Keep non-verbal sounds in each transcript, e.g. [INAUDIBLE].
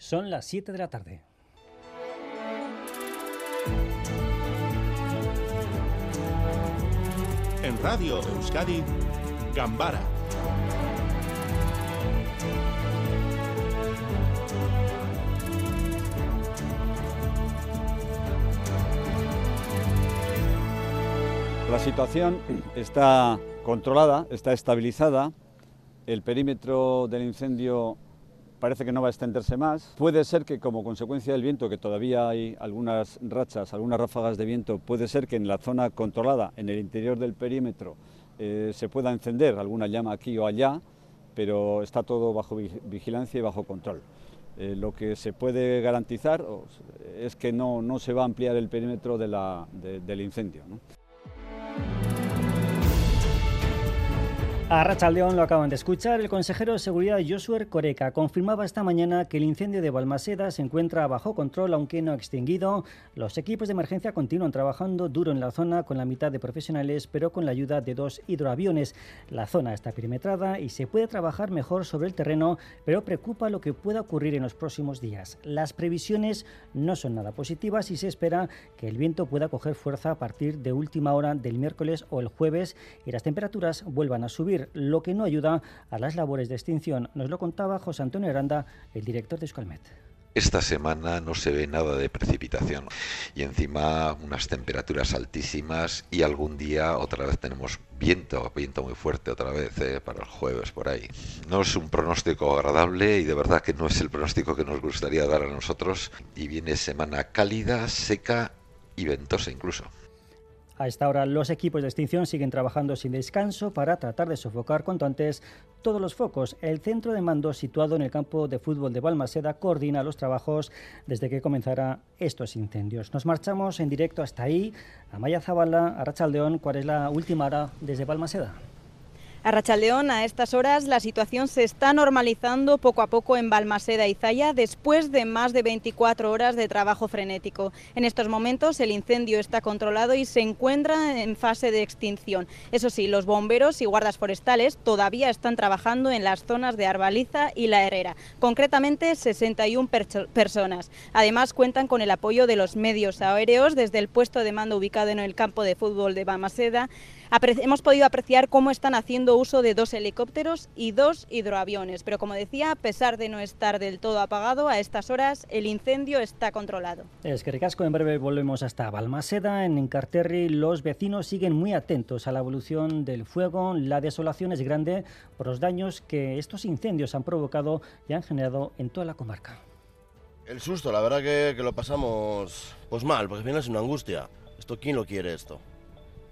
Son las 7 de la tarde. En Radio Euskadi, Gambara La situación está controlada, está estabilizada, el perímetro del incendio parece que no va a extenderse más. Puede ser que como consecuencia del viento, que todavía hay algunas rachas, algunas ráfagas de viento, puede ser que en la zona controlada, en el interior del perímetro, eh, se pueda encender alguna llama aquí o allá, pero está todo bajo vigilancia y bajo control. Eh, lo que se puede garantizar es que no, no se va a ampliar el perímetro del incendio. A Rachaldeón lo acaban de escuchar. El consejero de Seguridad Josué Coreca confirmaba esta mañana que el incendio de Balmaseda se encuentra bajo control, aunque no extinguido. Los equipos de emergencia continúan trabajando duro en la zona con la mitad de profesionales, pero con la ayuda de dos hidroaviones. La zona está perimetrada y se puede trabajar mejor sobre el terreno, pero preocupa lo que pueda ocurrir en los próximos días. Las previsiones no son nada positivas y se espera que el viento pueda coger fuerza a partir de última hora del miércoles o el jueves y las temperaturas vuelvan a subir lo que no ayuda a las labores de extinción. Nos lo contaba José Antonio Aranda, el director de Euskalmet. Esta semana no se ve nada de precipitación y encima unas temperaturas altísimas y algún día otra vez tenemos viento, viento muy fuerte otra vez eh, para el jueves por ahí. No es un pronóstico agradable y de verdad que no es el pronóstico que nos gustaría dar a nosotros y viene semana cálida, seca y ventosa incluso. A esta hora los equipos de extinción siguen trabajando sin descanso para tratar de sofocar cuanto antes todos los focos. El centro de mando situado en el campo de fútbol de Balmaseda coordina los trabajos desde que comenzara estos incendios. Nos marchamos en directo hasta ahí, a Maya Zabala, a Rachaldeón. ¿Cuál es la última hora desde Balmaseda? A Rachaldeón, a estas horas, la situación se está normalizando poco a poco en Balmaseda y Zaya después de más de 24 horas de trabajo frenético. En estos momentos el incendio está controlado y se encuentra en fase de extinción. Eso sí, los bomberos y guardas forestales todavía están trabajando en las zonas de Arbaliza y La Herrera, concretamente 61 personas. Además, cuentan con el apoyo de los medios aéreos desde el puesto de mando ubicado en el campo de fútbol de Balmaseda hemos podido apreciar cómo están haciendo uso de dos helicópteros y dos hidroaviones, pero como decía, a pesar de no estar del todo apagado, a estas horas el incendio está controlado. Es que recasco, en breve volvemos hasta Balmaseda. En Encarterri los vecinos siguen muy atentos a la evolución del fuego. La desolación es grande por los daños que estos incendios han provocado y han generado en toda la comarca. El susto, la verdad que, que lo pasamos pues mal, porque al final es una angustia. ¿Esto quién lo quiere esto?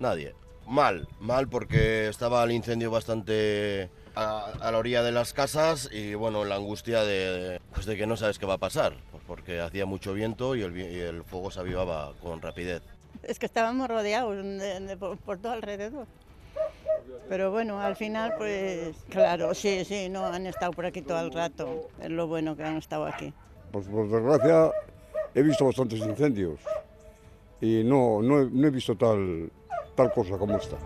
Nadie. Mal, mal porque estaba el incendio bastante a, la orilla de las casas y bueno, la angustia de, pues de que no sabes qué va a pasar, pues porque hacía mucho viento y el, fuego se avivaba con rapidez. Es que estábamos rodeados por, todo alrededor. Pero bueno, al final, pues claro, sí, sí, no han estado por aquí todo el rato. Es lo bueno que han estado aquí. Pues por desgracia he visto bastantes incendios y no, no, no he visto tal, tal cosa como esta.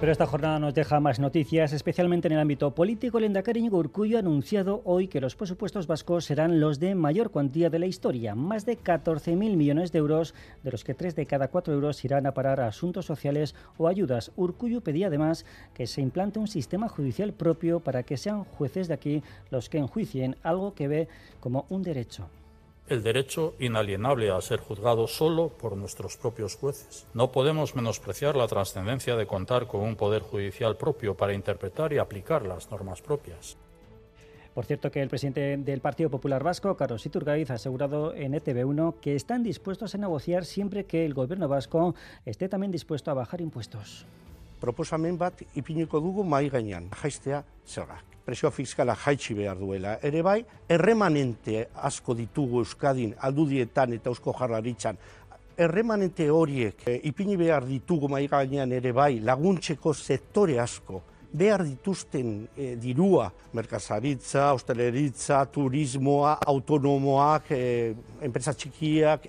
Pero esta jornada nos deja más noticias, especialmente en el ámbito político. El Endacari Urcuyo ha anunciado hoy que los presupuestos vascos serán los de mayor cuantía de la historia, más de 14.000 millones de euros, de los que tres de cada cuatro euros irán a parar a asuntos sociales o ayudas. Urcuyo pedía además que se implante un sistema judicial propio para que sean jueces de aquí los que enjuicien, algo que ve como un derecho el derecho inalienable a ser juzgado solo por nuestros propios jueces. No podemos menospreciar la trascendencia de contar con un poder judicial propio para interpretar y aplicar las normas propias. Por cierto, que el presidente del Partido Popular Vasco, Carlos Iturgaiz, ha asegurado en ETV1 que están dispuestos a negociar siempre que el gobierno vasco esté también dispuesto a bajar impuestos. Proposamen bat ipiniko dugu mai gainean, jaistea zergak presio fiskala jaitsi behar duela. Ere bai, erremanente asko ditugu Euskadin aldudietan eta eusko jarraritzan. Erremanente horiek e, ipini behar ditugu mai gainean ere bai laguntzeko sektore asko behar dituzten e, dirua, merkazaritza, hosteleritza, turismoa, autonomoak, e, enpresa txikiak,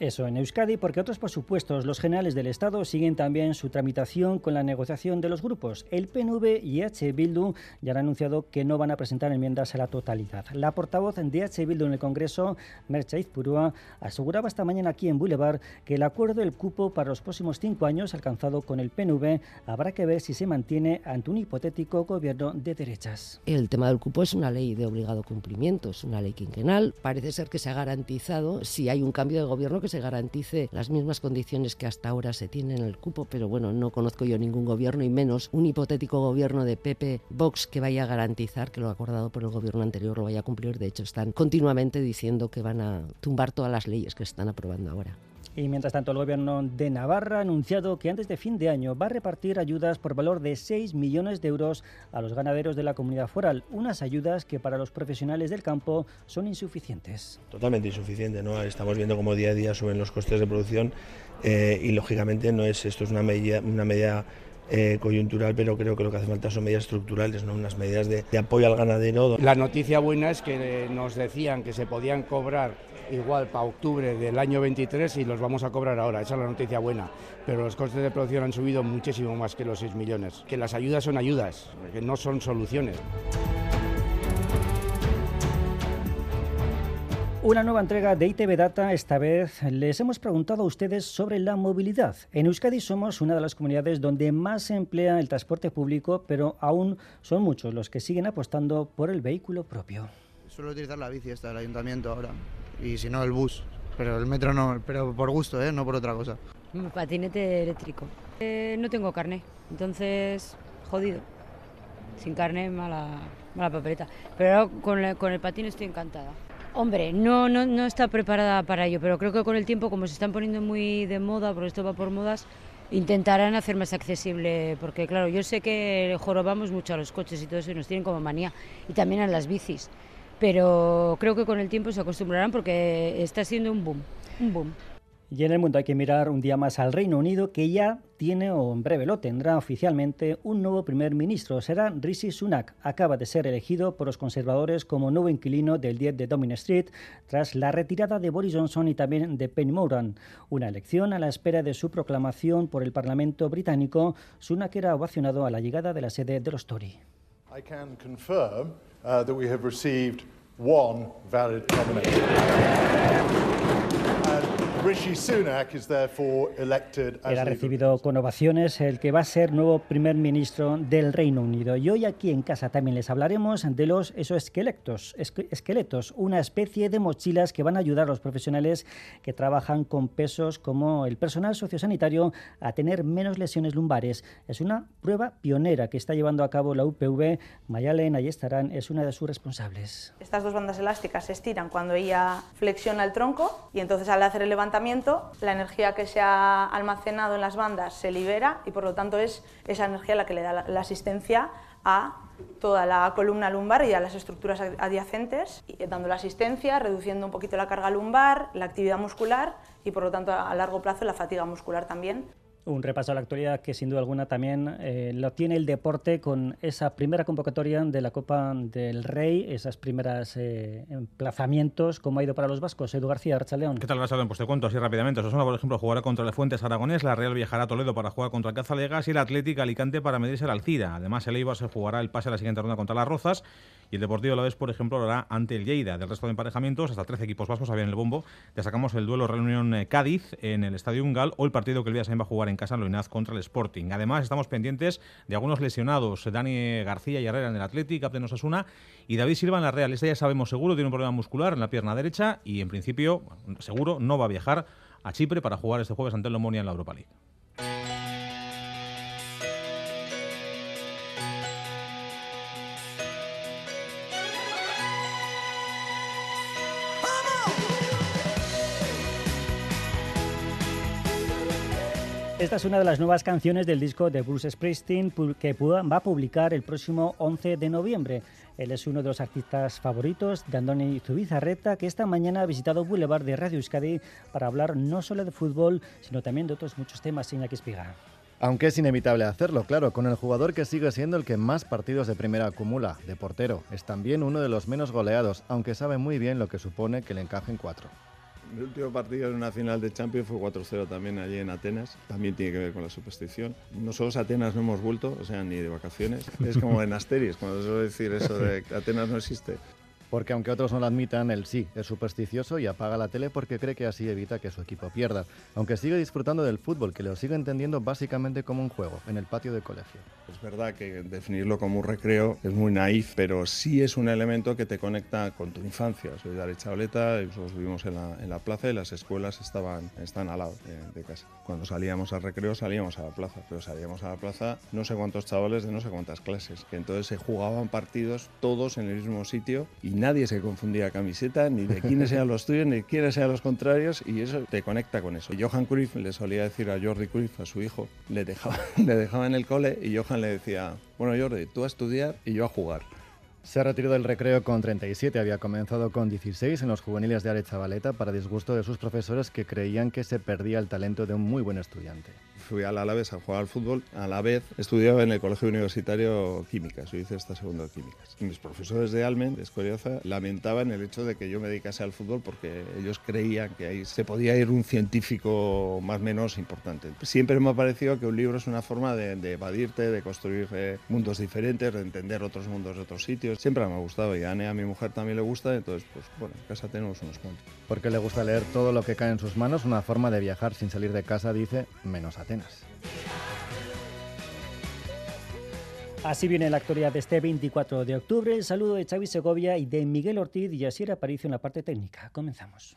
Eso en Euskadi, porque otros presupuestos, los generales del Estado, siguen también su tramitación con la negociación de los grupos. El PNV y H. Bildu ya han anunciado que no van a presentar enmiendas a la totalidad. La portavoz de H. Bildu en el Congreso, Mercha Izpurúa, aseguraba esta mañana aquí en Boulevard que el acuerdo del cupo para los próximos cinco años alcanzado con el PNV habrá que ver si se mantiene ante un hipotético gobierno de derechas. El tema del cupo es una ley de obligado cumplimiento, es una ley quinquenal. Parece ser que se ha garantizado si hay un cambio de gobierno que se garantice las mismas condiciones que hasta ahora se tienen en el cupo, pero bueno, no conozco yo ningún gobierno y menos un hipotético gobierno de PP Vox que vaya a garantizar que lo acordado por el gobierno anterior lo vaya a cumplir. De hecho, están continuamente diciendo que van a tumbar todas las leyes que están aprobando ahora. Y mientras tanto, el gobierno de Navarra ha anunciado que antes de fin de año va a repartir ayudas por valor de 6 millones de euros a los ganaderos de la comunidad foral, unas ayudas que para los profesionales del campo son insuficientes. Totalmente insuficiente, ¿no? Estamos viendo cómo día a día suben los costes de producción eh, y lógicamente no es esto es una una medida eh, coyuntural, pero creo que lo que hace falta son medidas estructurales, ¿no? unas medidas de, de apoyo al ganadero. La noticia buena es que nos decían que se podían cobrar igual para octubre del año 23 y los vamos a cobrar ahora. Esa es la noticia buena. Pero los costes de producción han subido muchísimo más que los 6 millones. Que las ayudas son ayudas, que no son soluciones. Una nueva entrega de ITV Data. Esta vez les hemos preguntado a ustedes sobre la movilidad. En Euskadi somos una de las comunidades donde más se emplea el transporte público, pero aún son muchos los que siguen apostando por el vehículo propio. Suelo utilizar la bici esta del ayuntamiento ahora y si no el bus, pero el metro no, pero por gusto, ¿eh? no por otra cosa. Un patinete eléctrico. Eh, no tengo carne, entonces jodido. Sin carne, mala, mala papeleta. Pero ahora con, con el patín estoy encantada. Hombre, no, no, no está preparada para ello, pero creo que con el tiempo, como se están poniendo muy de moda, porque esto va por modas, intentarán hacer más accesible, porque claro, yo sé que jorobamos mucho a los coches y todo eso y nos tienen como manía, y también a las bicis pero creo que con el tiempo se acostumbrarán porque está siendo un boom, un boom. Y en el mundo hay que mirar un día más al Reino Unido, que ya tiene, o en breve lo tendrá oficialmente, un nuevo primer ministro. Será Rishi Sunak. Acaba de ser elegido por los conservadores como nuevo inquilino del 10 de Downing Street, tras la retirada de Boris Johnson y también de Penny Moran. Una elección a la espera de su proclamación por el Parlamento británico. Sunak era ovacionado a la llegada de la sede de los Tory. I can confirm uh, that we have received one valid nomination. Era recibido con ovaciones el que va a ser nuevo primer ministro del Reino Unido. Y hoy aquí en casa también les hablaremos de los exoesqueletos, esqueletos, una especie de mochilas que van a ayudar a los profesionales que trabajan con pesos como el personal sociosanitario a tener menos lesiones lumbares. Es una prueba pionera que está llevando a cabo la UPV. Mayalen Ayestarán es una de sus responsables. Estas dos bandas elásticas se estiran cuando ella flexiona el tronco y entonces al hacer el levantamiento la energía que se ha almacenado en las bandas se libera y por lo tanto es esa energía la que le da la asistencia a toda la columna lumbar y a las estructuras adyacentes, dando la asistencia, reduciendo un poquito la carga lumbar, la actividad muscular y por lo tanto a largo plazo la fatiga muscular también. Un repaso a la actualidad que sin duda alguna también eh, lo tiene el deporte con esa primera convocatoria de la Copa del Rey, esas primeras eh, emplazamientos, ¿cómo ha ido para los vascos? Edu García, León. ¿Qué tal, León? Pues te cuento así rápidamente. Osasuna, por ejemplo, jugará contra el Fuentes Aragonés, la Real viajará a Toledo para jugar contra el Cazalegas y el Atlético Alicante para medirse al Alcira. Además, el Eibar se jugará el pase a la siguiente ronda contra las Rozas y el Deportivo la vez, por ejemplo, lo hará ante el Lleida. Del resto de emparejamientos, hasta 13 equipos vascos había en el bombo. Destacamos el duelo Real Unión eh, Cádiz en el Estadio Ungal o el partido que el Villarreal va a jugar en casa en Loinaz contra el Sporting. Además, estamos pendientes de algunos lesionados. Dani García y Herrera en el Atlético, captain Osasuna, y David Silva en la Real. Este ya sabemos seguro, tiene un problema muscular en la pierna derecha y en principio, seguro, no va a viajar a Chipre para jugar este jueves ante el Lomonia en la Europa League. Esta es una de las nuevas canciones del disco de Bruce Springsteen que va a publicar el próximo 11 de noviembre. Él es uno de los artistas favoritos de Andoni Zubizarreta, que esta mañana ha visitado Boulevard de Radio Euskadi para hablar no solo de fútbol, sino también de otros muchos temas sin Espiga. Aunque es inevitable hacerlo, claro, con el jugador que sigue siendo el que más partidos de primera acumula, de portero. Es también uno de los menos goleados, aunque sabe muy bien lo que supone que le encajen cuatro El último partido en una final de Champions fue 4-0 también allí en Atenas. También tiene que ver con la superstición. Nosotros Atenas no hemos vuelto, o sea, ni de vacaciones. Es como en Asteris, cuando suelo decir eso de que Atenas no existe. Porque aunque otros no lo admitan, él sí, es supersticioso y apaga la tele porque cree que así evita que su equipo pierda. Aunque sigue disfrutando del fútbol, que lo sigue entendiendo básicamente como un juego, en el patio de colegio. Es verdad que definirlo como un recreo es muy naif, pero sí es un elemento que te conecta con tu infancia. Soy de Arechavaleta, nosotros vivimos en la, en la plaza y las escuelas estaban, están al lado de, de casa. Cuando salíamos al recreo salíamos a la plaza, pero salíamos a la plaza no sé cuántos chavales de no sé cuántas clases, que entonces se jugaban partidos todos en el mismo sitio y nadie se confundía camiseta, ni de quiénes eran los tuyos, ni de quiénes eran los contrarios, y eso te conecta con eso. Johan Cruyff le solía decir a Jordi Cruyff, a su hijo, le dejaba, [LAUGHS] le dejaba en el cole y Johan decía, bueno Jordi, tú a estudiar y yo a jugar. Se ha retirado del recreo con 37, había comenzado con 16 en los juveniles de Arechavaleta para disgusto de sus profesores que creían que se perdía el talento de un muy buen estudiante. Fui al Alavés a jugar al fútbol, a la vez estudiaba en el Colegio Universitario Químicas, yo hice esta segunda de Químicas. Mis profesores de Almen, de Escoriaza, lamentaban el hecho de que yo me dedicase al fútbol porque ellos creían que ahí se podía ir un científico más o menos importante. Siempre me ha parecido que un libro es una forma de, de evadirte, de construir eh, mundos diferentes, de entender otros mundos de otros sitios. Siempre me ha gustado y a Ane, a mi mujer también le gusta, entonces pues bueno, en casa tenemos unos cuantos. Porque le gusta leer todo lo que cae en sus manos, una forma de viajar sin salir de casa, dice, menos Así viene la actualidad de este 24 de octubre. El saludo de Xavi Segovia y de Miguel Ortiz y Asier Aparicio en la parte técnica. Comenzamos.